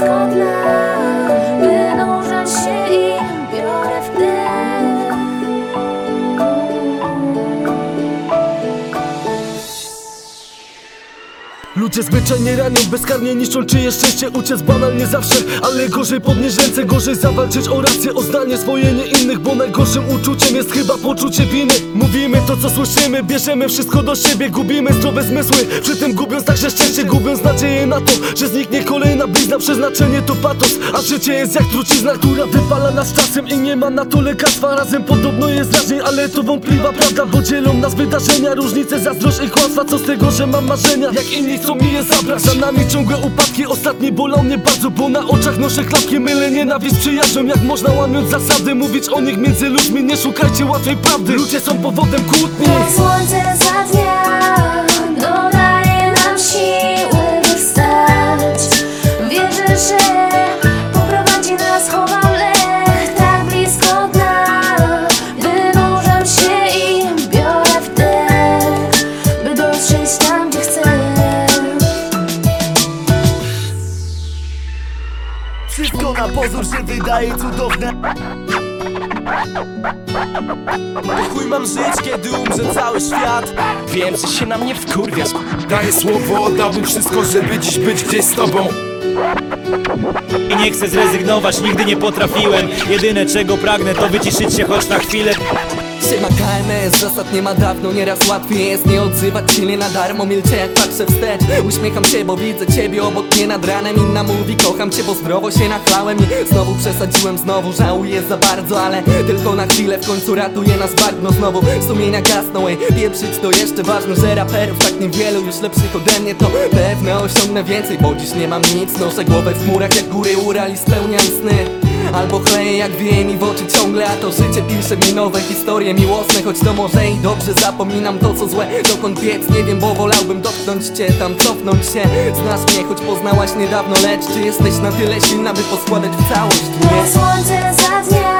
Tak blisko Ludzie zwyczajnie ranią, bezkarnie niszczą czyjeś szczęście Uciec banalnie zawsze, ale gorzej podnieść ręce Gorzej zawalczyć o rację, o zdanie swoje, nie innych Bo najgorszym uczuciem jest chyba poczucie winy. Mówimy to co słyszymy, bierzemy wszystko do siebie Gubimy zdrowe zmysły, przy tym gubiąc także szczęście Gubiąc nadzieję na to, że zniknie kolejna blizna Przeznaczenie to patos, a życie jest jak trucizna Która wypala nas czasem i nie ma na to lekarstwa. Razem podobno jest raźniej, ale to wątpliwa prawda Bo dzielą nas wydarzenia, różnice, zazdrość i kłamstwa. Co z tego, że mam marzenia, jak inni chcą mi je zabrać Za nami ciągłe upadki, ostatni bolą mnie bardzo Bo na oczach noszę klapki, mylę nienawiść przyjaźnią Jak można łamiąc zasady, mówić o nich między ludźmi Nie szukajcie łatwej prawdy, ludzie są powodem kłótni. To słońce za dnia dodaje nam siły, by wstać. Wierzę, że Wszystko na pozór się wydaje cudowne. Chuj mam żyć, kiedy umrze cały świat. Wiem, że się na mnie wkurwiasz. Daję słowo, oddałbym wszystko, żeby dziś być gdzieś z tobą. I nie chcę zrezygnować, nigdy nie potrafiłem. Jedyne czego pragnę to wyciszyć się choć na chwilę Siema KMS, zasad nie ma dawno Nieraz łatwiej jest nie odzywać się nie na darmo. Milczę jak patrzę wstecz Uśmiecham się, bo widzę ciebie obok mnie nad ranem. Inna mówi kocham cię, bo zdrowo się nachlałem I znowu przesadziłem, znowu żałuję za bardzo Ale tylko na chwilę w końcu ratuje nas bagno. Znowu sumienia gasną, ej Pieprzyć to jeszcze ważne, że raperów tak niewielu Już lepszych ode mnie to pewne osiągnę więcej Bo dziś nie mam nic, noszę głowę w chmurach jak góry Ural i spełniam sny Albo chleję jak wieje mi w oczy ciągle A to życie pisze mi nowe historie miłosne. Choć to może i dobrze zapominam to co złe. Dokąd biec nie wiem, bo wolałbym dotknąć cię Tam cofnąć się. Znasz mnie, choć poznałaś niedawno Lecz czy jesteś na tyle silna, by poskładać w całość? To mnie? słońce za dnia